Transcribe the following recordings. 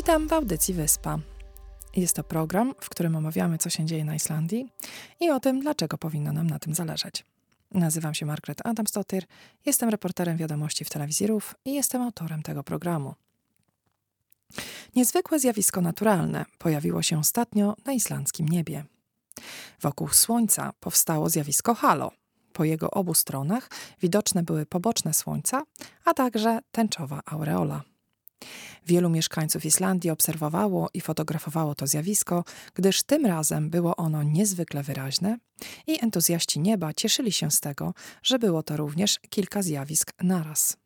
Witam w audycji Wyspa. Jest to program, w którym omawiamy, co się dzieje na Islandii i o tym, dlaczego powinno nam na tym zależeć. Nazywam się Margaret Adamsdottir, jestem reporterem wiadomości w telewizji RUF i jestem autorem tego programu. Niezwykłe zjawisko naturalne pojawiło się ostatnio na islandzkim niebie. Wokół Słońca powstało zjawisko halo. Po jego obu stronach widoczne były poboczne Słońca, a także tęczowa aureola. Wielu mieszkańców Islandii obserwowało i fotografowało to zjawisko, gdyż tym razem było ono niezwykle wyraźne i entuzjaści nieba cieszyli się z tego, że było to również kilka zjawisk naraz.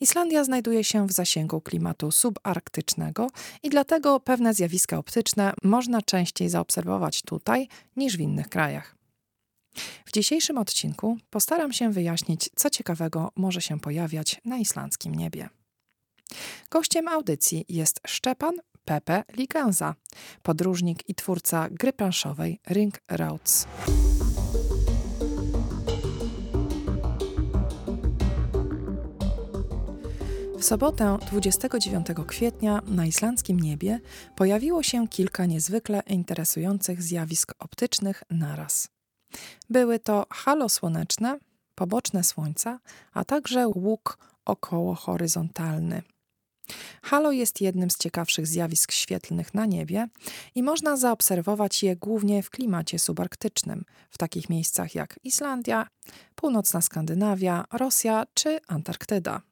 Islandia znajduje się w zasięgu klimatu subarktycznego i dlatego pewne zjawiska optyczne można częściej zaobserwować tutaj niż w innych krajach. W dzisiejszym odcinku postaram się wyjaśnić, co ciekawego może się pojawiać na islandzkim niebie. Gościem audycji jest Szczepan Pepe Liganza, podróżnik i twórca gry planszowej Ring Routes. W sobotę 29 kwietnia na islandzkim niebie pojawiło się kilka niezwykle interesujących zjawisk optycznych naraz. Były to halo słoneczne, poboczne słońca, a także łuk okołohoryzontalny. Halo jest jednym z ciekawszych zjawisk świetlnych na niebie i można zaobserwować je głównie w klimacie subarktycznym, w takich miejscach jak Islandia, północna Skandynawia, Rosja czy Antarktyda.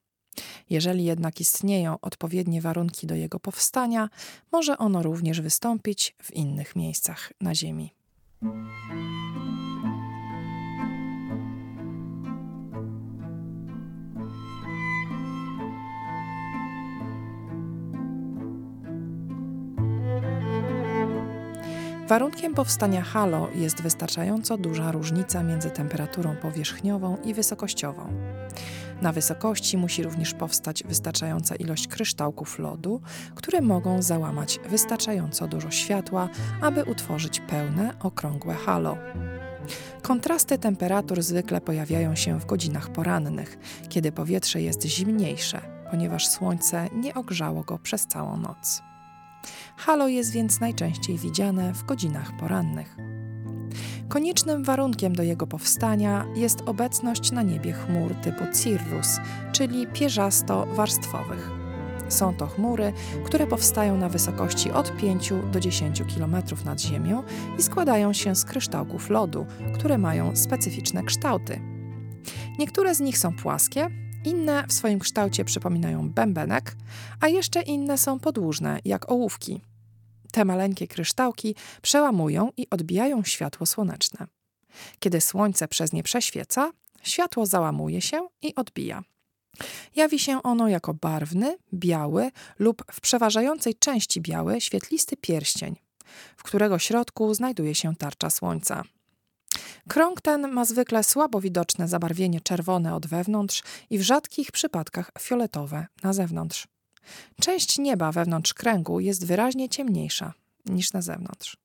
Jeżeli jednak istnieją odpowiednie warunki do jego powstania, może ono również wystąpić w innych miejscach na Ziemi. Warunkiem powstania halo jest wystarczająco duża różnica między temperaturą powierzchniową i wysokościową. Na wysokości musi również powstać wystarczająca ilość kryształków lodu, które mogą załamać wystarczająco dużo światła, aby utworzyć pełne, okrągłe halo. Kontrasty temperatur zwykle pojawiają się w godzinach porannych, kiedy powietrze jest zimniejsze, ponieważ słońce nie ogrzało go przez całą noc. Halo jest więc najczęściej widziane w godzinach porannych. Koniecznym warunkiem do jego powstania jest obecność na niebie chmur typu cirrus, czyli pierzasto-warstwowych. Są to chmury, które powstają na wysokości od 5 do 10 km nad ziemią i składają się z kryształków lodu, które mają specyficzne kształty. Niektóre z nich są płaskie, inne w swoim kształcie przypominają bębenek, a jeszcze inne są podłużne, jak ołówki. Te maleńkie kryształki przełamują i odbijają światło słoneczne. Kiedy słońce przez nie prześwieca, światło załamuje się i odbija. Jawi się ono jako barwny, biały lub w przeważającej części biały, świetlisty pierścień, w którego środku znajduje się tarcza słońca. Krąg ten ma zwykle słabo widoczne zabarwienie czerwone od wewnątrz i w rzadkich przypadkach fioletowe na zewnątrz. Część nieba wewnątrz kręgu jest wyraźnie ciemniejsza niż na zewnątrz.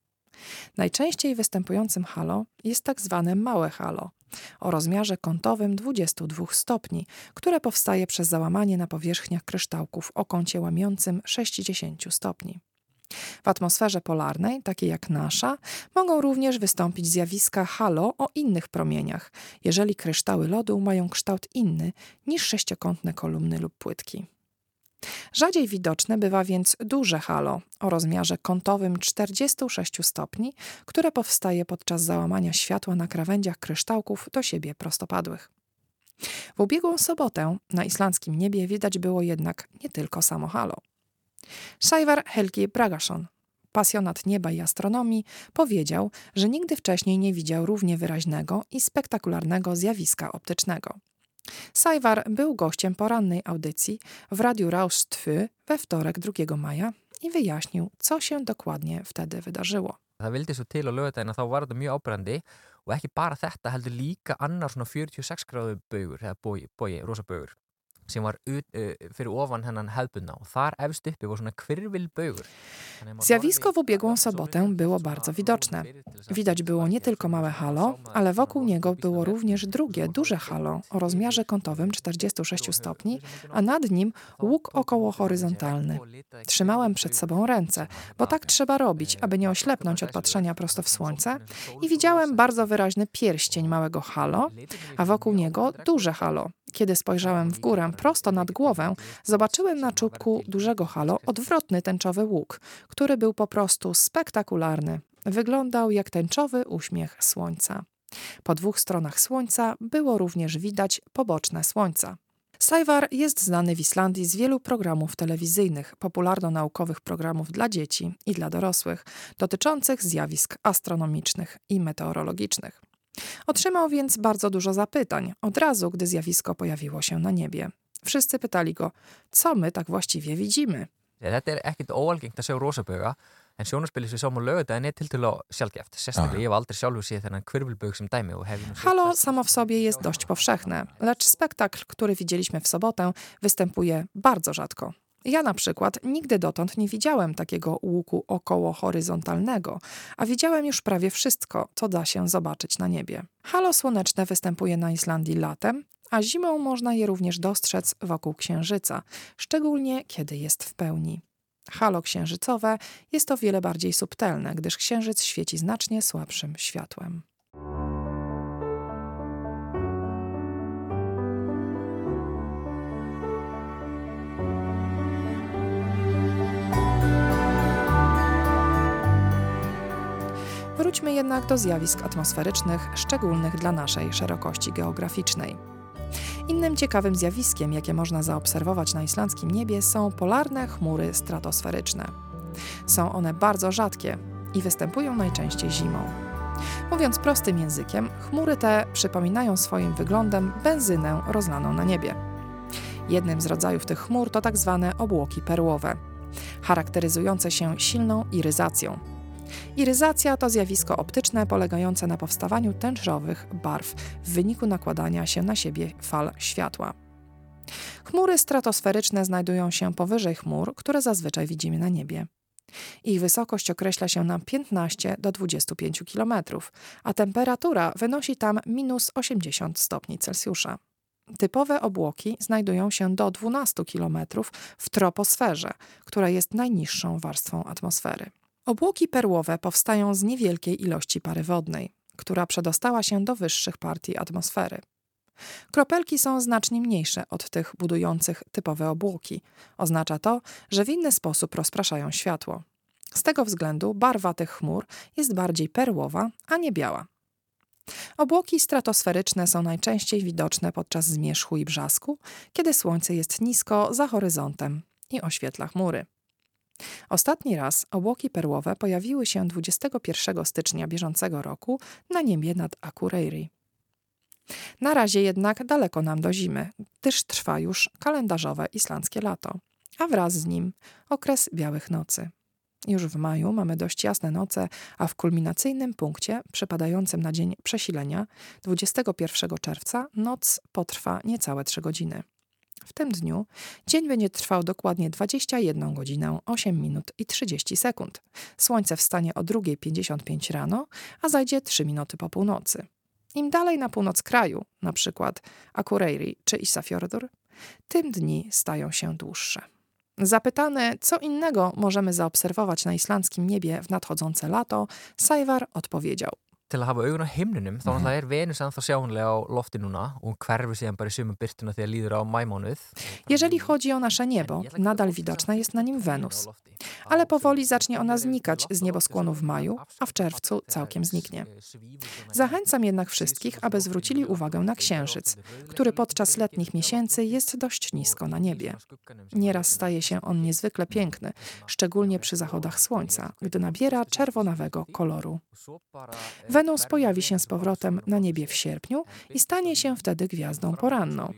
Najczęściej występującym halo jest tak zwane małe halo o rozmiarze kątowym 22 stopni, które powstaje przez załamanie na powierzchniach kryształków o kącie łamiącym 60 stopni. W atmosferze polarnej, takiej jak nasza, mogą również wystąpić zjawiska halo o innych promieniach, jeżeli kryształy lodu mają kształt inny niż sześciokątne kolumny lub płytki. Rzadziej widoczne bywa więc duże halo o rozmiarze kątowym 46 stopni, które powstaje podczas załamania światła na krawędziach kryształków do siebie prostopadłych. W ubiegłą sobotę na islandzkim niebie widać było jednak nie tylko samo halo. Sajwar Helgi Bragason, pasjonat nieba i astronomii, powiedział, że nigdy wcześniej nie widział równie wyraźnego i spektakularnego zjawiska optycznego. Sajwar był gościem porannej audycji w Radiu Raus 2 we wtorek 2 maja i wyjaśnił, co się dokładnie wtedy wydarzyło. Það vildi svo til á lögadaginn að þá var þetta mjög ábrendi og ekki bara þetta heldur líka annar svona 46 gráðu baugur eða bói, rosa. Sem var ut, uh, fyrir ofan hennan hefbundna og þar efst uppi var svona. Zjawisko w ubiegłą sobotę było bardzo widoczne. Widać było nie tylko małe halo, ale wokół niego było również drugie, duże halo o rozmiarze kątowym 46 stopni, a nad nim łuk około horyzontalny. Trzymałem przed sobą ręce, bo tak trzeba robić, aby nie oślepnąć od patrzenia prosto w słońce i widziałem bardzo wyraźny pierścień małego halo, a wokół niego duże halo. Kiedy spojrzałem w górę prosto nad głowę, zobaczyłem na czubku dużego halo odwrotny tęczowy łuk, który był po prostu spektakularny. Wyglądał jak tęczowy uśmiech słońca. Po dwóch stronach słońca było również widać poboczne słońca. Sajwar jest znany w Islandii z wielu programów telewizyjnych, popularno-naukowych programów dla dzieci i dla dorosłych, dotyczących zjawisk astronomicznych i meteorologicznych. Otrzymał więc bardzo dużo zapytań od razu, gdy zjawisko pojawiło się na niebie. Wszyscy pytali go, co my tak właściwie widzimy. Þetta er ekkert óalgengt að sjá rosaböga en sjónarspilið sem við sáum á lögudaginn er tiltölu sjálfgeft. Sérstaklega ég hef aldrei sjálfur séð þennan kvirvilbög sem dæmi og hef... Halo samo w sobie jest dość powszechne, lecz spektakl, który widzieliśmy w sobotę, występuje bardzo rzadko. Ja na przykład nigdy dotąd nie widziałem takiego łuku około horyzontalnego, a widziałem już prawie wszystko, co da się zobaczyć na niebie. Halo słoneczne występuje na Islandii latem, a zimą można je również dostrzec wokół księżyca, szczególnie kiedy jest w pełni. Halo księżycowe jest o wiele bardziej subtelne, gdyż księżyc świeci znacznie słabszym światłem. Wróćmy jednak do zjawisk atmosferycznych szczególnych dla naszej szerokości geograficznej. Innym ciekawym zjawiskiem, jakie można zaobserwować na islandzkim niebie, są polarne chmury stratosferyczne. Są one bardzo rzadkie i występują najczęściej zimą. Mówiąc prostym językiem, chmury te przypominają swoim wyglądem benzynę rozlaną na niebie. Jednym z rodzajów tych chmur to tak zwane obłoki perłowe, charakteryzujące się silną iryzacją. Iryzacja to zjawisko optyczne polegające na powstawaniu tęczowych barw w wyniku nakładania się na siebie fal światła. Chmury stratosferyczne znajdują się powyżej chmur, które zazwyczaj widzimy na niebie. Ich wysokość określa się na 15 do 25 km, a temperatura wynosi tam minus 80 stopni Celsjusza. Typowe obłoki znajdują się do 12 km w troposferze, która jest najniższą warstwą atmosfery. Obłoki perłowe powstają z niewielkiej ilości pary wodnej, która przedostała się do wyższych partii atmosfery. Kropelki są znacznie mniejsze od tych budujących typowe obłoki. Oznacza to, że w inny sposób rozpraszają światło. Z tego względu barwa tych chmur jest bardziej perłowa, a nie biała. Obłoki stratosferyczne są najczęściej widoczne podczas zmierzchu i brzasku, kiedy słońce jest nisko za horyzontem i oświetla chmury. Ostatni raz obłoki perłowe pojawiły się 21 stycznia bieżącego roku na niebie nad Akureyri. Na razie jednak daleko nam do zimy, gdyż trwa już kalendarzowe islandzkie lato, a wraz z nim okres białych nocy. Już w maju mamy dość jasne noce, a w kulminacyjnym punkcie, przypadającym na dzień przesilenia, 21 czerwca, noc potrwa niecałe 3 godziny. W tym dniu dzień będzie trwał dokładnie 21 godzinę 8 minut i 30 sekund. Słońce wstanie o 2.55 rano, a zajdzie 3 minuty po północy. Im dalej na północ kraju, przykład Akureyri czy Isafjordur, tym dni stają się dłuższe. Zapytany, co innego możemy zaobserwować na islandzkim niebie w nadchodzące lato, Sajwar odpowiedział – til að hafa augun á þá mm -hmm. er Venus sjáunlega á lofti núna og hverfi síðan bara í sumum byrtuna þegar líður á majmánuð. Jeżeli chodzi o nasze niebo, nadal widoczna jest na nim Wenus. Ale powoli zacznie ona znikać z nieboskłonu w maju, a w czerwcu całkiem zniknie. Zachęcam jednak wszystkich, aby zwrócili uwagę na księżyc, który podczas letnich miesięcy jest dość nisko na niebie. Nieraz staje się on niezwykle piękny, szczególnie przy zachodach słońca, gdy nabiera czerwonawego koloru. Wenus pojawi się z powrotem na niebie w sierpniu i stanie się wtedy gwiazdą poranną.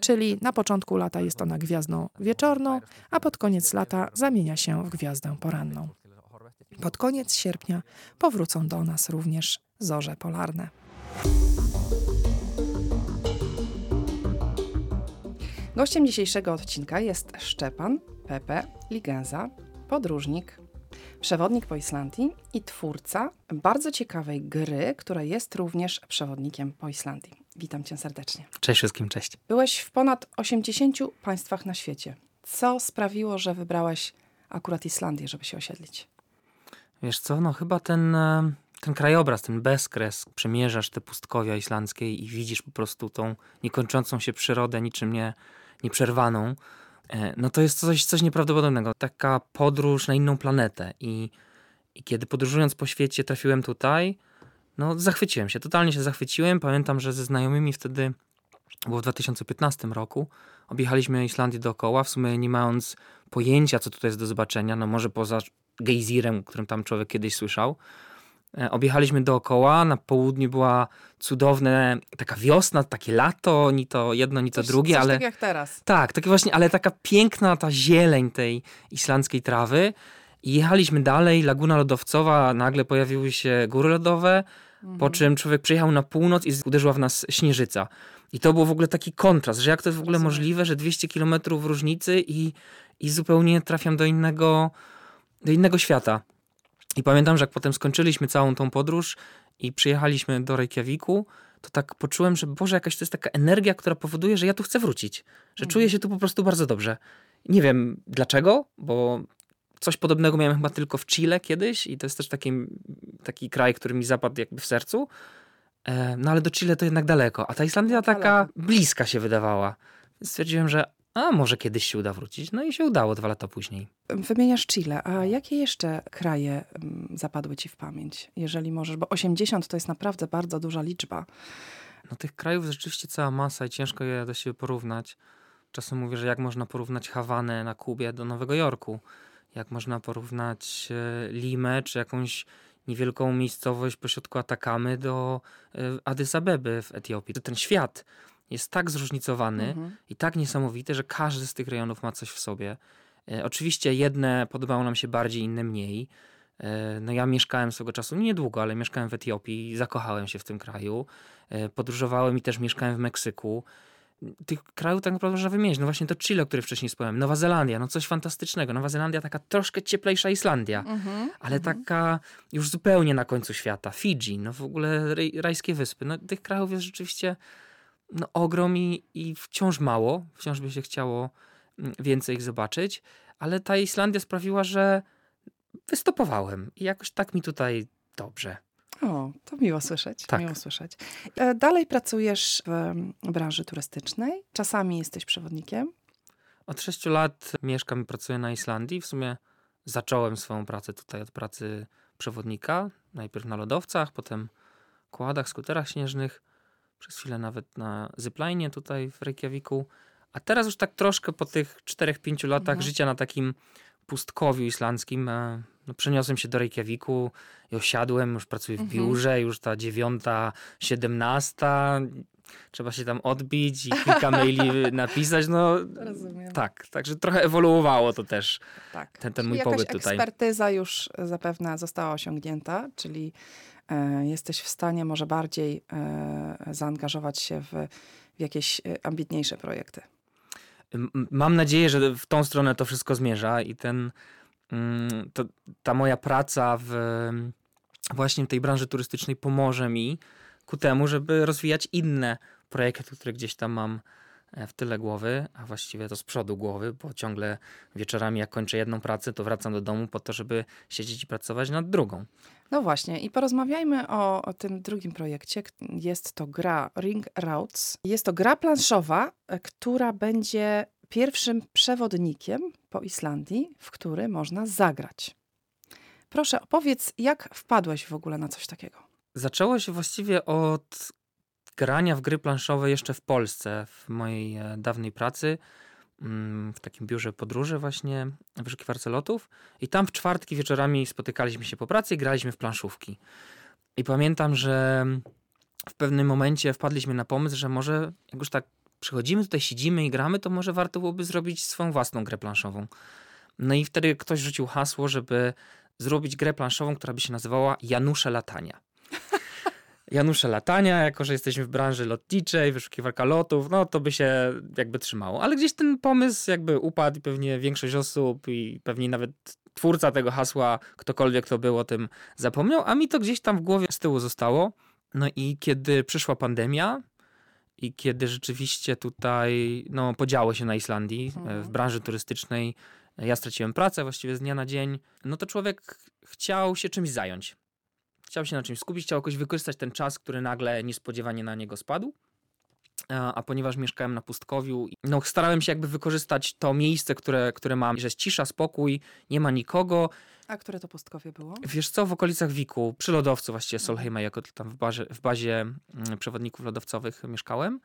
Czyli na początku lata jest ona gwiazdą wieczorną, a pod koniec lata zamienia się w gwiazdę poranną. Pod koniec sierpnia powrócą do nas również zorze polarne. Gościem dzisiejszego odcinka jest Szczepan Pepe Ligenza, podróżnik, przewodnik po Islandii i twórca bardzo ciekawej gry, która jest również przewodnikiem po Islandii. Witam cię serdecznie. Cześć wszystkim, cześć. Byłeś w ponad 80 państwach na świecie. Co sprawiło, że wybrałeś akurat Islandię, żeby się osiedlić? Wiesz co, no chyba ten, e, ten krajobraz, ten bezkres, przemierzasz te pustkowia islandzkie i widzisz po prostu tą niekończącą się przyrodę, niczym nie, nieprzerwaną. No to jest coś, coś nieprawdopodobnego. Taka podróż na inną planetę i, i kiedy podróżując po świecie trafiłem tutaj, no zachwyciłem się, totalnie się zachwyciłem. Pamiętam, że ze znajomymi wtedy, było w 2015 roku, objechaliśmy Islandię dookoła, w sumie nie mając pojęcia, co tutaj jest do zobaczenia, no może poza gejzirem, którym tam człowiek kiedyś słyszał. E, objechaliśmy dookoła, na południu była cudowna taka wiosna, takie lato, ni to jedno, ni to Coś- drugie, coś ale tak jak teraz. tak, takie właśnie, ale taka piękna ta zieleń tej islandzkiej trawy. I jechaliśmy dalej, Laguna Lodowcowa, nagle pojawiły się góry lodowe, Mhm. po czym człowiek przyjechał na północ i uderzyła w nas śnieżyca. I to był w ogóle taki kontrast, że jak to jest w ogóle Rozumiem. możliwe, że 200 kilometrów różnicy i, i zupełnie trafiam do innego, do innego świata. I pamiętam, że jak potem skończyliśmy całą tą podróż i przyjechaliśmy do Reykjaviku, to tak poczułem, że Boże, jakaś to jest taka energia, która powoduje, że ja tu chcę wrócić. Że czuję się tu po prostu bardzo dobrze. Nie wiem dlaczego, bo coś podobnego miałem chyba tylko w Chile kiedyś i to jest też taki, taki kraj, który mi zapadł jakby w sercu. E, No ale do Chile to jednak daleko, a ta Islandia taka bliska się wydawała. Stwierdziłem, że a może kiedyś się uda wrócić. No i się udało dwa lata później. Wymieniasz Chile, a jakie jeszcze kraje mm, zapadły ci w pamięć, jeżeli możesz? Bo 80 to jest naprawdę bardzo duża liczba. No tych krajów rzeczywiście cała masa i ciężko je do siebie porównać. Czasem mówię, że jak można porównać Hawanę na Kubie do Nowego Jorku, jak można porównać e, Limę czy jakąś niewielką miejscowość pośrodku Atakamy do e, Addys Abeby w Etiopii. To ten świat jest tak zróżnicowany Mhm. i tak niesamowity, że każdy z tych rejonów ma coś w sobie. E, Oczywiście jedne podobało nam się bardziej, inne mniej. E, No ja mieszkałem swego czasu, niedługo, ale mieszkałem w Etiopii i zakochałem się w tym kraju. E, Podróżowałem i też mieszkałem w Meksyku. Tych krajów tak naprawdę można wymienić. No właśnie to Chile, o którym wcześniej wspomniałem. Nowa Zelandia, no coś fantastycznego. Nowa Zelandia taka troszkę cieplejsza Islandia, Mhm. ale taka już zupełnie na końcu świata. Fidżi, no w ogóle raj, rajskie wyspy. No tych krajów jest rzeczywiście no, ogrom i, i wciąż mało. Wciąż by się chciało mm, więcej ich zobaczyć. Ale ta Islandia sprawiła, że wystopowałem i jakoś tak mi tutaj dobrze. O, to miło słyszeć. Tak. Miło słyszeć. E, Dalej pracujesz w branży turystycznej. Czasami jesteś przewodnikiem. Od sześciu lat mieszkam i pracuję na Islandii. W sumie zacząłem swoją pracę tutaj od pracy przewodnika. Najpierw na lodowcach, potem kładach, skuterach śnieżnych. Przez chwilę nawet na zipline tutaj w Reykjaviku. A teraz już tak troszkę po tych 4-5 latach Mhm. życia na takim pustkowiu islandzkim e, no, przeniosłem się do Reykjaviku i osiadłem, już pracuję w Mhm. biurze, już ta dziewiąta, siedemnasta. Trzeba się tam odbić i kilka maili napisać. No, Rozumiem. tak, także trochę ewoluowało to też, tak. ten, ten mój jakaś pobyt tutaj. ekspertyza już zapewne została osiągnięta, czyli e, jesteś w stanie może bardziej e, zaangażować się w, w jakieś e, ambitniejsze projekty. Mam nadzieję, że w tą stronę to wszystko zmierza i ten, mm, to, ta moja praca w właśnie tej branży turystycznej pomoże mi ku temu, żeby rozwijać inne projekty, które gdzieś tam mam e, w tyle głowy, a właściwie to z przodu głowy, bo ciągle wieczorami jak kończę jedną pracę, to wracam do domu po to, żeby siedzieć i pracować nad drugą. No właśnie, i porozmawiajmy o, o tym drugim projekcie. Jest to gra Ring Routes. Jest to gra planszowa, e, która będzie pierwszym przewodnikiem po Islandii, w który można zagrać. Proszę, opowiedz, jak wpadłeś w ogóle na coś takiego? Zaczęło się właściwie od grania w gry planszowe jeszcze w Polsce, w mojej e, dawnej pracy, mm, w takim biurze podróży właśnie, w wyszukiwarce lotów. I tam w czwartki wieczorami spotykaliśmy się po pracy i graliśmy w planszówki. I pamiętam, że w pewnym momencie wpadliśmy na pomysł, że może jak już tak przychodzimy, tutaj siedzimy i gramy, to może warto byłoby zrobić swoją własną grę planszową. No i wtedy ktoś rzucił hasło, żeby zrobić grę planszową, która by się nazywała Janusze Latania. Janusze latania, jako że jesteśmy w branży lotniczej, wyszukiwarka lotów, no to by się jakby trzymało. Ale gdzieś ten pomysł jakby upadł i pewnie większość osób i pewnie nawet twórca tego hasła, ktokolwiek to był o tym zapomniał, a mi to gdzieś tam w głowie z tyłu zostało. No i kiedy przyszła pandemia, i kiedy rzeczywiście tutaj no, podziało się na Islandii Mhm. w branży turystycznej, ja straciłem pracę właściwie z dnia na dzień, no to człowiek chciał się czymś zająć. Chciał się na czymś skupić, chciał jakoś wykorzystać ten czas, który nagle niespodziewanie na niego spadł. A, a ponieważ mieszkałem na pustkowiu, no starałem się jakby wykorzystać to miejsce, które, które mam, że jest cisza, spokój, nie ma nikogo. A które to pustkowie było? Wiesz co, w okolicach Wiku, przy lodowcu właściwie Solheima, jako tam w, barze, w bazie mm, przewodników lodowcowych mieszkałem.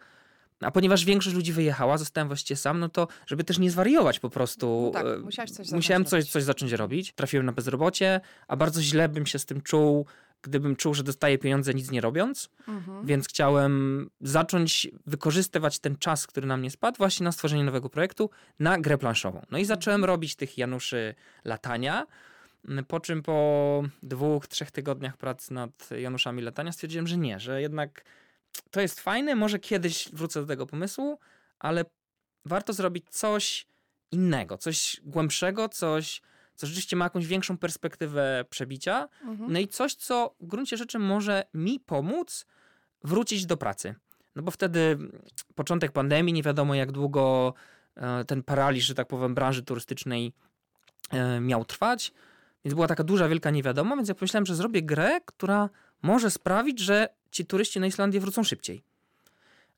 A ponieważ większość ludzi wyjechała, zostałem właściwie sam, no to żeby też nie zwariować po prostu. No tak, e, musiałeś coś zacząć Musiałem coś, robić. coś zacząć robić. Trafiłem na bezrobocie, a bardzo źle bym się z tym czuł, gdybym czuł, że dostaję pieniądze nic nie robiąc. Mhm. Więc chciałem zacząć wykorzystywać ten czas, który na mnie spadł, właśnie na stworzenie nowego projektu, na grę planszową. No i zacząłem robić tych Januszy latania. Po czym po dwóch, trzech tygodniach pracy nad Januszami latania stwierdziłem, że nie, że jednak to jest fajne, może kiedyś wrócę do tego pomysłu, ale warto zrobić coś innego, coś głębszego, coś, co rzeczywiście ma jakąś większą perspektywę przebicia. Mhm. No i coś, co w gruncie rzeczy może mi pomóc wrócić do pracy. No bo wtedy początek pandemii, nie wiadomo jak długo e, ten paraliż, że tak powiem, branży turystycznej e, miał trwać. Więc była taka duża, wielka niewiadoma, więc ja pomyślałem, że zrobię grę, która może sprawić, że ci turyści na Islandię wrócą szybciej.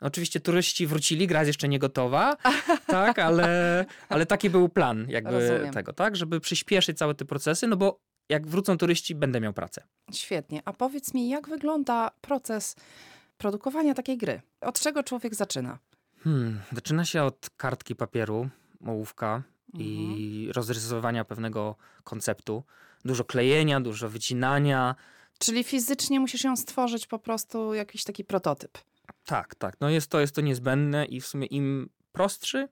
Oczywiście turyści wrócili, gra jest jeszcze nie gotowa, tak, ale, ale taki był plan jakby Rozumiem. tego, tak, żeby przyspieszyć całe te procesy, no bo jak wrócą turyści, będę miał pracę. Świetnie. A powiedz mi, jak wygląda proces produkowania takiej gry? Od czego człowiek zaczyna? Hmm, zaczyna się od kartki papieru, ołówka Mhm. i rozrysowania pewnego konceptu. Dużo klejenia, dużo wycinania. Czyli fizycznie musisz ją stworzyć po prostu jakiś taki prototyp. Tak, tak. No jest to, jest to niezbędne i w sumie im prostszy,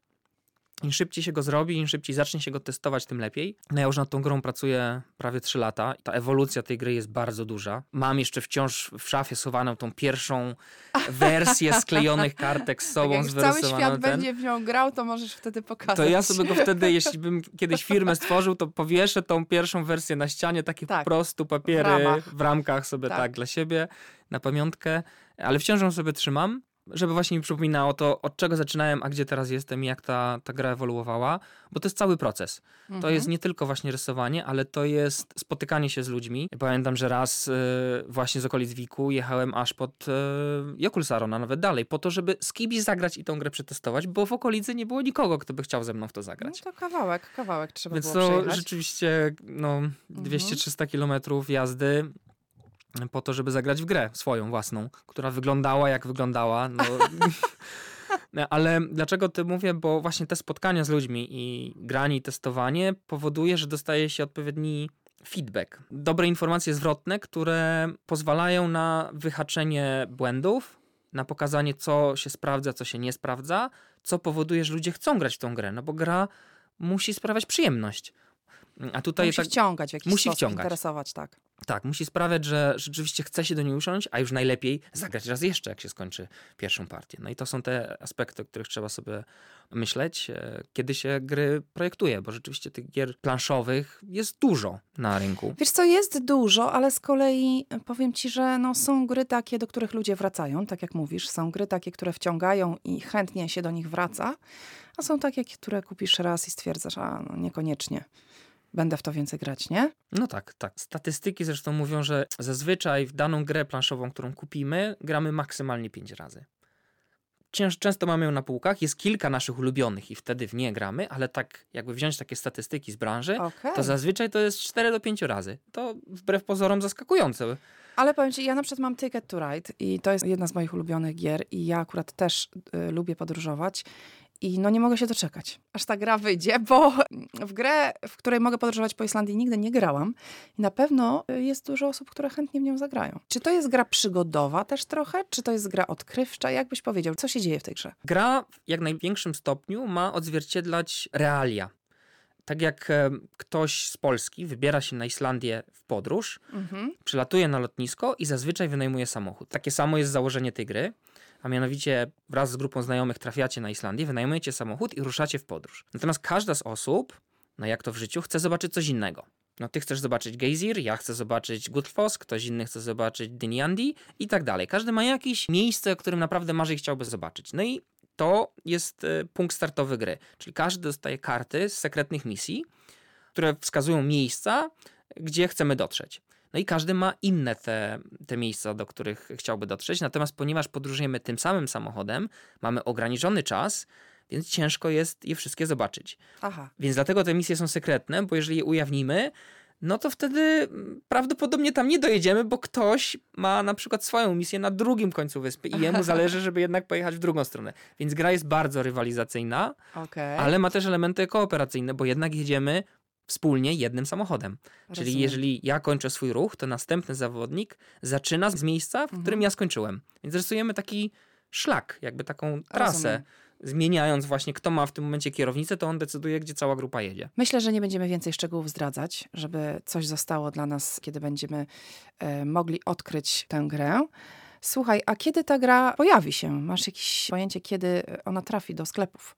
im szybciej się go zrobi, im szybciej zacznie się go testować, tym lepiej. No ja już nad tą grą pracuję prawie 3 lata. Ta ewolucja tej gry jest bardzo duża. Mam jeszcze wciąż w szafie schowaną tą pierwszą wersję sklejonych kartek z sobą, tak jak cały świat ten. będzie w nią grał, to możesz wtedy pokazać. To ja sobie go wtedy, jeśli bym kiedyś firmę stworzył, to powieszę tą pierwszą wersję na ścianie, takie Tak. po prostu papiery W ramach. w ramkach sobie Tak. tak. dla siebie, na pamiątkę, ale wciąż ją sobie trzymam, żeby właśnie mi przypominało to, od czego zaczynałem, a gdzie teraz jestem i jak ta, ta gra ewoluowała, bo to jest cały proces. To Mhm. jest nie tylko właśnie rysowanie, ale to jest spotykanie się z ludźmi. Pamiętam, że raz y, właśnie z okolic Wiku jechałem aż pod y, Jokulsaron, a nawet dalej, po to, żeby z kimś zagrać i tą grę przetestować, bo w okolicy nie było nikogo, kto by chciał ze mną w to No zagrać. to kawałek, kawałek trzeba Więc było to przejechać. rzeczywiście no, 200-300 kilometrów jazdy po to, żeby zagrać w grę swoją własną, która wyglądała jak wyglądała. No. Ale dlaczego ty mówię? Bo właśnie te spotkania z ludźmi i granie i testowanie powoduje, że dostaje się odpowiedni feedback. Dobre informacje zwrotne, które pozwalają na wyhaczenie błędów, na pokazanie, co się sprawdza, co się nie sprawdza, co powoduje, że ludzie chcą grać w tą grę, no bo gra musi sprawiać przyjemność. A tutaj Musi tak, wciągać w jakiś musi sposób, wciągać. interesować, tak. tak, musi sprawiać, że rzeczywiście chce się do niej usiąść, a już najlepiej zagrać raz jeszcze, jak się skończy pierwszą partię. No i to są te aspekty, o których trzeba sobie myśleć, e, kiedy się gry projektuje, bo rzeczywiście tych gier planszowych jest dużo na rynku. Wiesz co, jest dużo, ale z kolei powiem ci, że no, są gry takie, do których ludzie wracają, tak jak mówisz. Są gry takie, które wciągają i chętnie się do nich wraca, a są takie, które kupisz raz i stwierdzasz, a no niekoniecznie. Będę w to więcej grać, nie? No tak, tak. Statystyki zresztą mówią, że zazwyczaj w daną grę planszową, którą kupimy, gramy maksymalnie 5 razy. Cięż, często mamy ją na półkach, jest kilka naszych ulubionych i wtedy w nie gramy, ale tak jakby wziąć takie statystyki z branży, Okej. to zazwyczaj to jest 4 do 5 razy. To wbrew pozorom zaskakujące. Ale powiem ci, ja na przykład mam Ticket to Ride i to jest jedna z moich ulubionych gier i ja akurat też y, lubię podróżować i no nie mogę się doczekać, aż ta gra wyjdzie, bo w grę, w której mogę podróżować po Islandii nigdy nie grałam i na pewno y, jest dużo osób, które chętnie w nią zagrają. Czy to jest gra przygodowa też trochę, czy to jest gra odkrywcza? Jak byś powiedział, co się dzieje w tej grze? Gra w jak największym stopniu ma odzwierciedlać realia. Tak jak e, ktoś z Polski wybiera się na Islandię w podróż, Mhm. przylatuje na lotnisko i zazwyczaj wynajmuje samochód. Takie samo jest założenie tej gry, a mianowicie wraz z grupą znajomych trafiacie na Islandię, wynajmujecie samochód i ruszacie w podróż. Natomiast każda z osób, no jak to w życiu, chce zobaczyć coś innego. No ty chcesz zobaczyć Geysir, ja chcę zobaczyć Gullfoss, ktoś inny chce zobaczyć Diniandi i tak dalej. Każdy ma jakieś miejsce, o którym naprawdę marzy i chciałby zobaczyć. No i to jest e, punkt startowy gry. Czyli każdy dostaje karty z sekretnych misji, które wskazują miejsca, gdzie chcemy dotrzeć. No i każdy ma inne te, te miejsca, do których chciałby dotrzeć. Natomiast ponieważ podróżujemy tym samym samochodem, mamy ograniczony czas, więc ciężko jest je wszystkie zobaczyć. Aha. Więc dlatego te misje są sekretne, bo jeżeli je ujawnimy, no to wtedy mm, prawdopodobnie tam nie dojedziemy, bo ktoś ma na przykład swoją misję na drugim końcu wyspy i jemu zależy, żeby jednak pojechać w drugą stronę. Więc gra jest bardzo rywalizacyjna, Okej. ale ma też elementy kooperacyjne, bo jednak jedziemy wspólnie jednym samochodem. Czyli Rozumiem. jeżeli ja kończę swój ruch, to następny zawodnik zaczyna z miejsca, w którym Mhm. ja skończyłem. Więc rysujemy taki szlak, jakby taką trasę. Rozumiem. Zmieniając właśnie, kto ma w tym momencie kierownicę, to on decyduje, gdzie cała grupa jedzie. Myślę, że nie będziemy więcej szczegółów zdradzać, żeby coś zostało dla nas, kiedy będziemy e, mogli odkryć tę grę. Słuchaj, a kiedy ta gra pojawi się? Masz jakieś pojęcie, kiedy ona trafi do sklepów?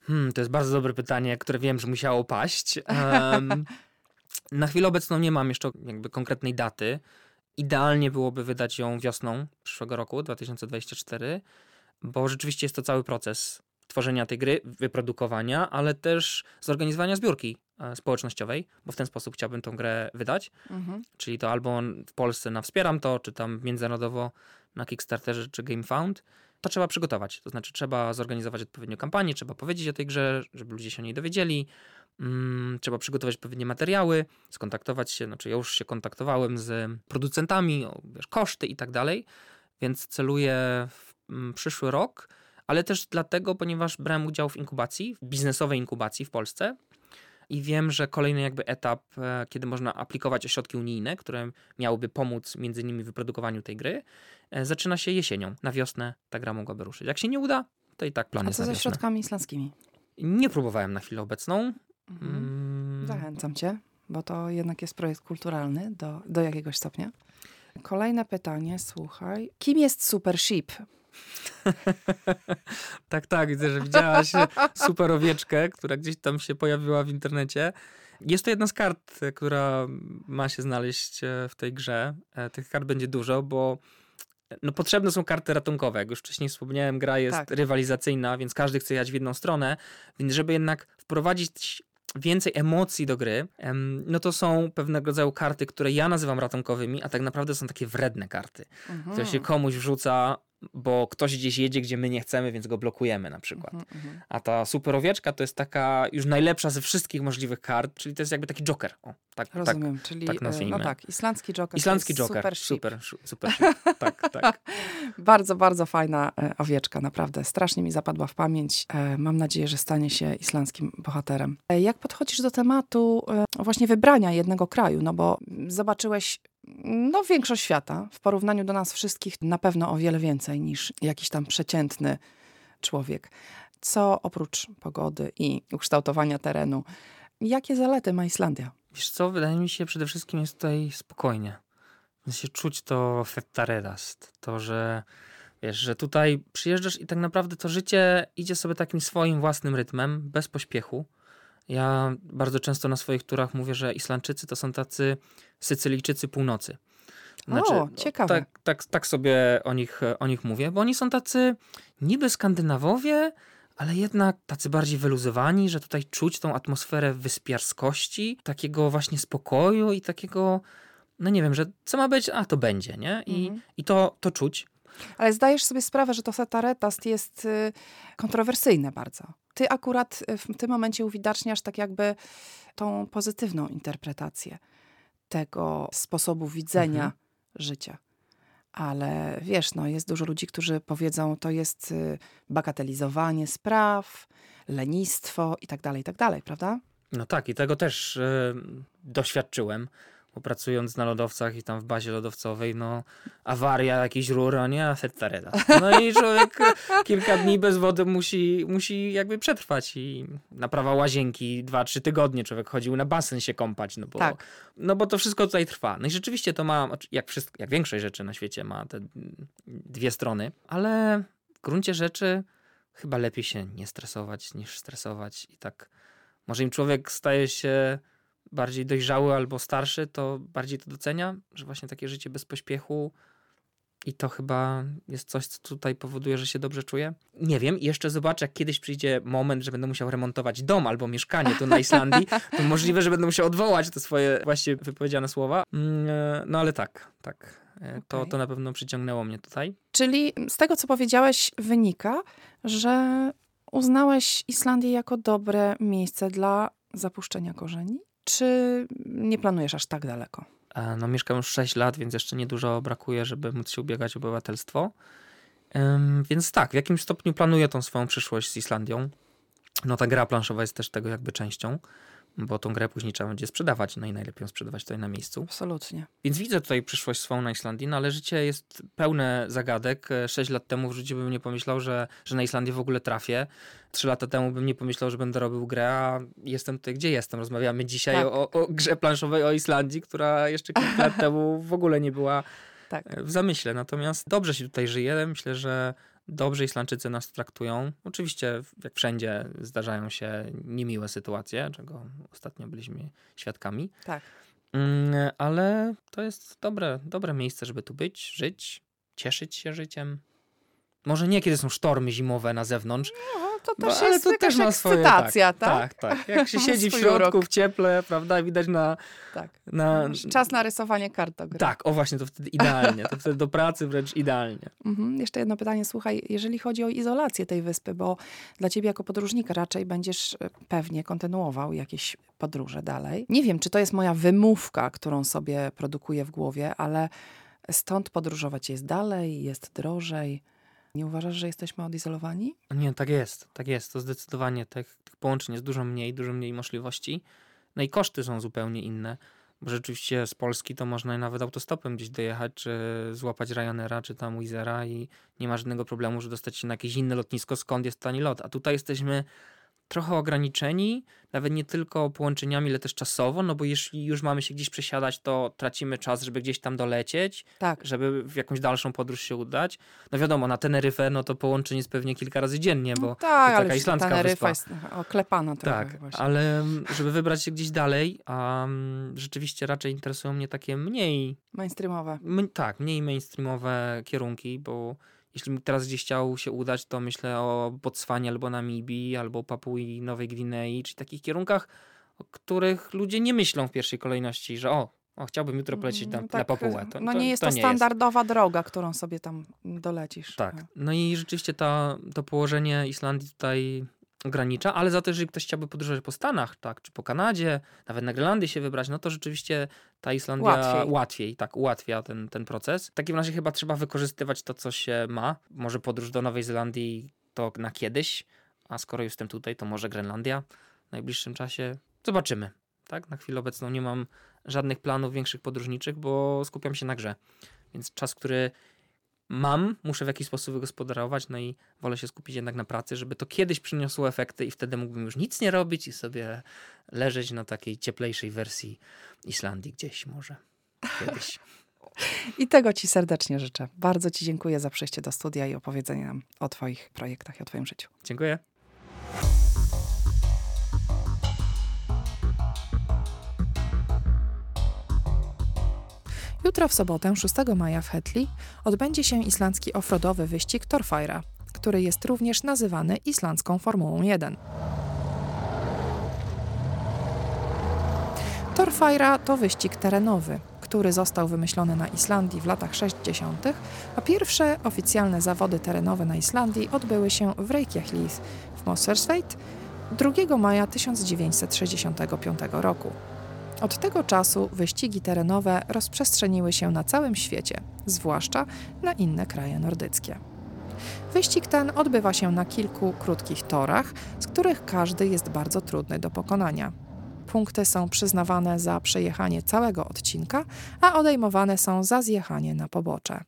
Hmm, to jest bardzo dobre pytanie, które wiem, że musiało paść. Em, na chwilę obecną nie mam jeszcze jakby konkretnej daty. Idealnie byłoby wydać ją wiosną przyszłego roku, 2024, bo rzeczywiście jest to cały proces tworzenia tej gry, wyprodukowania, ale też zorganizowania zbiórki e, społecznościowej, bo w ten sposób chciałbym tą grę wydać. Mhm. Czyli to albo w Polsce na Wspieram to, czy tam międzynarodowo na Kickstarterze, czy GameFound. To trzeba przygotować. To znaczy, trzeba zorganizować odpowiednią kampanię, trzeba powiedzieć o tej grze, żeby ludzie się o niej dowiedzieli. Mm, trzeba przygotować odpowiednie materiały, skontaktować się. Znaczy, ja już się kontaktowałem z producentami, wiesz, koszty i tak dalej, więc celuję w przyszły rok, ale też dlatego, ponieważ brałem udział w inkubacji, w biznesowej inkubacji w Polsce i wiem, że kolejny jakby etap, e, kiedy można aplikować o środki unijne, które miałyby pomóc między innymi w wyprodukowaniu tej gry, e, zaczyna się jesienią. Na wiosnę ta gra mogłaby ruszyć. Jak się nie uda, to i tak plan A jest co ze środkami islandzkimi? Nie próbowałem na chwilę obecną. Mhm. Mm, Zachęcam cię, bo to jednak jest projekt kulturalny do, do jakiegoś stopnia. Kolejne pytanie, słuchaj. Kim jest Super Sheep? tak, tak, widzę, że widziałaś super owieczkę, która gdzieś tam się pojawiła w internecie. Jest to jedna z kart, która ma się znaleźć e, w tej grze. E, Tych kart będzie dużo, bo e, no, potrzebne są karty ratunkowe. Jak już wcześniej wspomniałem, gra jest Tak. rywalizacyjna, więc każdy chce jechać w jedną stronę. Więc żeby jednak wprowadzić więcej emocji do gry, no to są pewnego rodzaju karty, które ja nazywam ratunkowymi, a tak naprawdę są takie wredne karty Mhm. które się komuś wrzuca, bo ktoś gdzieś jedzie, gdzie my nie chcemy, więc go blokujemy na przykład. Mhm, mhm. A ta super owieczka to jest taka już najlepsza ze wszystkich możliwych kart, czyli to jest jakby taki joker. O, tak, tak. Rozumiem, czyli tak e, nazwijmy. no tak, islandzki Joker. Islandzki joker. Super. Super, super, sheep. tak, tak. Bardzo, bardzo fajna e, owieczka, naprawdę. Strasznie mi zapadła w pamięć. E, Mam nadzieję, że stanie się islandzkim bohaterem. Jak podchodzisz do tematu właśnie wybrania jednego kraju? No bo zobaczyłeś no, większość świata. W porównaniu do nas wszystkich na pewno o wiele więcej niż jakiś tam przeciętny człowiek. Co oprócz pogody i ukształtowania terenu, jakie zalety ma Islandia? Wiesz co, wydaje mi się przede wszystkim jest tutaj spokojnie. Sensie czuć to fetaredast, to, że wiesz, że tutaj przyjeżdżasz i tak naprawdę to życie idzie sobie takim swoim własnym rytmem, bez pośpiechu. Ja bardzo często na swoich turach mówię, że Islandczycy to są tacy Sycylijczycy północy. O, ciekawe. Tak, tak, tak sobie o nich, o nich mówię, bo oni są tacy niby Skandynawowie, ale jednak tacy bardziej wyluzowani, że tutaj czuć tą atmosferę wyspiarskości, takiego właśnie spokoju i takiego, no nie wiem, że co ma być, a to będzie, nie? I, Mhm. i to, to czuć. Ale zdajesz sobie sprawę, że to setaretast jest y, kontrowersyjne bardzo. Ty akurat y, w tym momencie uwidaczniasz tak jakby tą pozytywną interpretację tego sposobu widzenia Mhm. życia. Ale wiesz, no, jest dużo ludzi, którzy powiedzą, to jest y, bagatelizowanie spraw, lenistwo i tak dalej, i tak dalej, prawda? No tak, i tego też doświadczyłem. Pracując na lodowcach i tam w bazie lodowcowej, no awaria, jakiś rur, a nie asetareda. No i człowiek kilka dni bez wody musi, musi jakby przetrwać i naprawa łazienki, dwa, trzy tygodnie człowiek chodził na basen się kąpać, no bo, Tak. no bo to wszystko tutaj trwa. No i rzeczywiście to ma, jak, wszystko, jak większość rzeczy na świecie ma te dwie strony, ale w gruncie rzeczy chyba lepiej się nie stresować niż stresować i tak może im człowiek staje się bardziej dojrzały albo starszy, to bardziej to docenia, że właśnie takie życie bez pośpiechu i to chyba jest coś, co tutaj powoduje, że się dobrze czuję. Nie wiem, jeszcze zobaczę, jak kiedyś przyjdzie moment, że będę musiał remontować dom albo mieszkanie tu na Islandii, to możliwe, że będę musiał odwołać te swoje właśnie wypowiedziane słowa. Mm, e, No ale tak, tak. E, To, to na pewno przyciągnęło mnie tutaj. Czyli z tego, co powiedziałeś, wynika, że uznałeś Islandię jako dobre miejsce dla zapuszczenia korzeni? Czy nie planujesz aż tak daleko? E, No, mieszkam już 6 lat, więc jeszcze niedużo brakuje, żeby móc się ubiegać o obywatelstwo. Więc tak, w jakimś stopniu planuję tą swoją przyszłość z Islandią. No ta gra planszowa jest też tego jakby częścią, bo tą grę później trzeba będzie sprzedawać, no i najlepiej ją sprzedawać tutaj na miejscu. Absolutnie. Więc widzę tutaj przyszłość swoją na Islandii, no ale życie jest pełne zagadek. E, Sześć lat temu w życiu bym nie pomyślał, że, że na Islandię w ogóle trafię. Trzy lata temu bym nie pomyślał, że będę robił grę, a jestem tutaj, gdzie jestem. Rozmawiamy dzisiaj Tak. o, o grze planszowej o Islandii, która jeszcze kilka lat temu w ogóle nie była Tak. e, w zamyśle. Natomiast dobrze się tutaj żyje. Myślę, że dobrze Islandczycy nas traktują. Oczywiście, jak wszędzie, zdarzają się niemiłe sytuacje, czego ostatnio byliśmy świadkami. Tak. Mm, ale to jest dobre, dobre miejsce, żeby tu być, żyć, cieszyć się życiem. Może nie, kiedy są sztormy zimowe na zewnątrz, No, to też ale jest to też ma swoje, ekscytacja, tak? Tak, tak. Jak się siedzi w środku, urok. w cieple, prawda, widać na... tak. na Czas na rysowanie kartografii. Tak, o właśnie, to wtedy idealnie. To wtedy do pracy wręcz idealnie. Mhm. Jeszcze jedno pytanie. Słuchaj, jeżeli chodzi o izolację tej wyspy, bo dla ciebie jako podróżnika raczej będziesz e, pewnie kontynuował jakieś podróże dalej. Nie wiem, czy to jest moja wymówka, którą sobie produkuję w głowie, ale stąd podróżować jest dalej, jest drożej. Nie uważasz, że jesteśmy odizolowani? Nie, tak jest, tak jest. To zdecydowanie tych, tych połączeń jest dużo mniej, dużo mniej możliwości. No i koszty są zupełnie inne. Bo rzeczywiście z Polski to można nawet autostopem gdzieś dojechać, czy złapać Ryanaira, czy tam Wizera i nie ma żadnego problemu, że dostać się na jakieś inne lotnisko, skąd jest tani lot. A tutaj jesteśmy trochę ograniczeni, nawet nie tylko połączeniami, ale też czasowo, no bo jeśli już mamy się gdzieś przesiadać, to tracimy czas, żeby gdzieś tam dolecieć, Tak. żeby w jakąś dalszą podróż się udać. No wiadomo, na Teneryfę no to połączeń jest pewnie kilka razy dziennie, bo No tak, to taka islandzka Teneryfa wyspa. jest oklepana trochę Tak, właśnie. ale mm, żeby wybrać się gdzieś dalej, a mm, rzeczywiście raczej interesują mnie takie mniej, Mainstreamowe. tak, mniej mainstreamowe kierunki, bo jeśli teraz gdzieś chciał się udać, to myślę o Botswanie albo Namibii, albo Papui Nowej Gwinei, czy takich kierunkach, o których ludzie nie myślą w pierwszej kolejności, że o, o chciałbym jutro polecieć na, Mm, na Papułę. no nie jest to, standardowa droga, którą sobie tam dolecisz. Tak. No i rzeczywiście ta, to położenie Islandii tutaj ogranicza, ale za to, jeżeli ktoś chciałby podróżować po Stanach, tak, czy po Kanadzie, nawet na Grenlandię się wybrać, no to rzeczywiście ta Islandia Łatwiej. łatwiej, tak, ułatwia ten, ten proces. W takim razie chyba trzeba wykorzystywać to, co się ma. Może podróż do Nowej Zelandii to na kiedyś, a skoro jestem tutaj, to może Grenlandia w najbliższym czasie. Zobaczymy. Tak, na chwilę obecną nie mam żadnych planów większych podróżniczych, bo skupiam się na grze. Więc czas, który mam, muszę w jakiś sposób wygospodarować, no i wolę się skupić jednak na pracy, żeby to kiedyś przyniosło efekty i wtedy mógłbym już nic nie robić i sobie leżeć na takiej cieplejszej wersji Islandii gdzieś może. Kiedyś. I tego Ci serdecznie życzę. Bardzo Ci dziękuję za przyjście do studia i opowiedzenie nam o Twoich projektach i o Twoim życiu. Dziękuję. Jutro w sobotę, 6 maja w Hetli, odbędzie się islandzki offroadowy wyścig Torfajra, który jest również nazywany islandzką Formułą 1. Torfajra to wyścig terenowy, który został wymyślony na Islandii w latach 60., a pierwsze oficjalne zawody terenowe na Islandii odbyły się w Reykjavik w Mosfellsveit 2 maja 1965 roku. Od tego czasu wyścigi terenowe rozprzestrzeniły się na całym świecie, zwłaszcza na inne kraje nordyckie. Wyścig ten odbywa się na kilku krótkich torach, z których każdy jest bardzo trudny do pokonania. punkty są przyznawane za przejechanie całego odcinka, a odejmowane są za zjechanie na pobocze.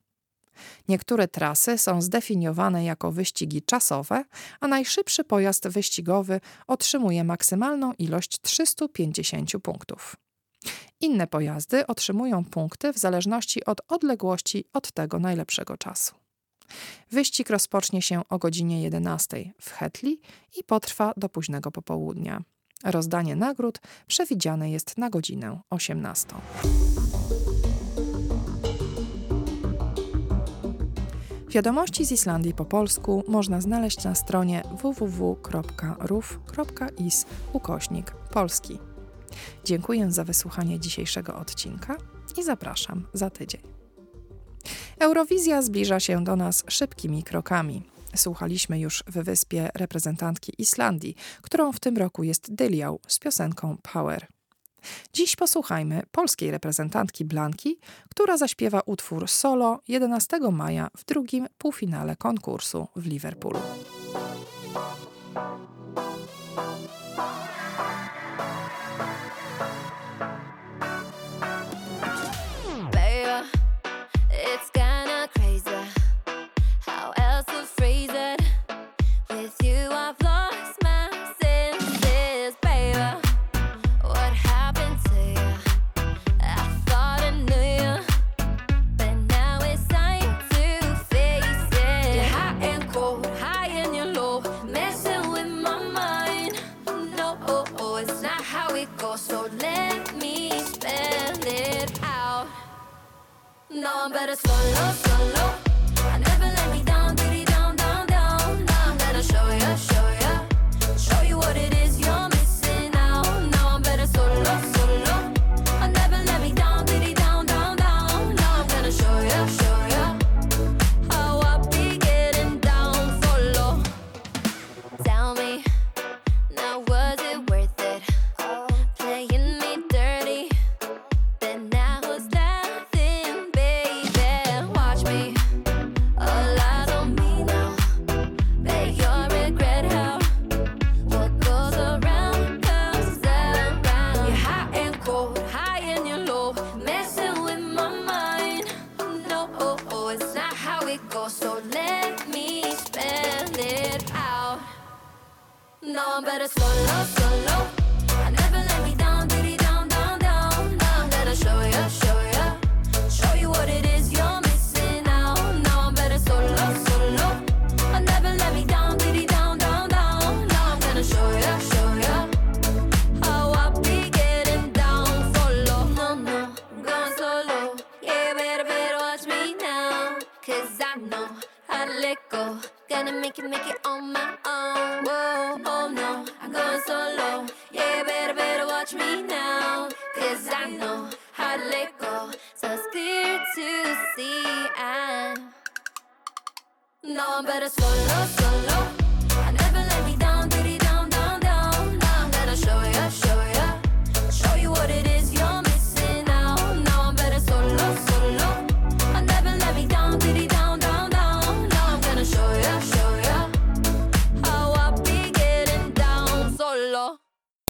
Niektóre trasy są zdefiniowane jako wyścigi czasowe, a najszybszy pojazd wyścigowy otrzymuje maksymalną ilość 350 punktów. Inne pojazdy otrzymują punkty w zależności od odległości od tego najlepszego czasu. Wyścig rozpocznie się o godzinie 11 w Hetli i potrwa do późnego popołudnia. Rozdanie nagród przewidziane jest na godzinę 18. Wiadomości z Islandii po polsku można znaleźć na stronie www.ruf.is ukośnik polski. Dziękuję za wysłuchanie dzisiejszego odcinka i zapraszam za tydzień. Eurowizja zbliża się do nas szybkimi krokami. Słuchaliśmy już w wyspie reprezentantki Islandii, którą w tym roku jest Dyliał z piosenką Power. Dziś posłuchajmy polskiej reprezentantki Blanki, która zaśpiewa utwór solo 11 maja w drugim półfinale konkursu w Liverpoolu. It goes. So let me spell it out. No, I'm better solo, solo. No, I'm better solo, solo. I never let me down, diddy down, down, down. Now I'm gonna show ya, show ya, show you what it is you're missing out. Now I'm better solo, solo. I never let me down, diddy down, down, down. Now I'm gonna show ya, show ya oh, how I be getting down for low. No, no, I'm going solo. Yeah, better, better watch me now. Cause I know how to let go. Gonna make it, make it to see. I know I'm better solo, solo.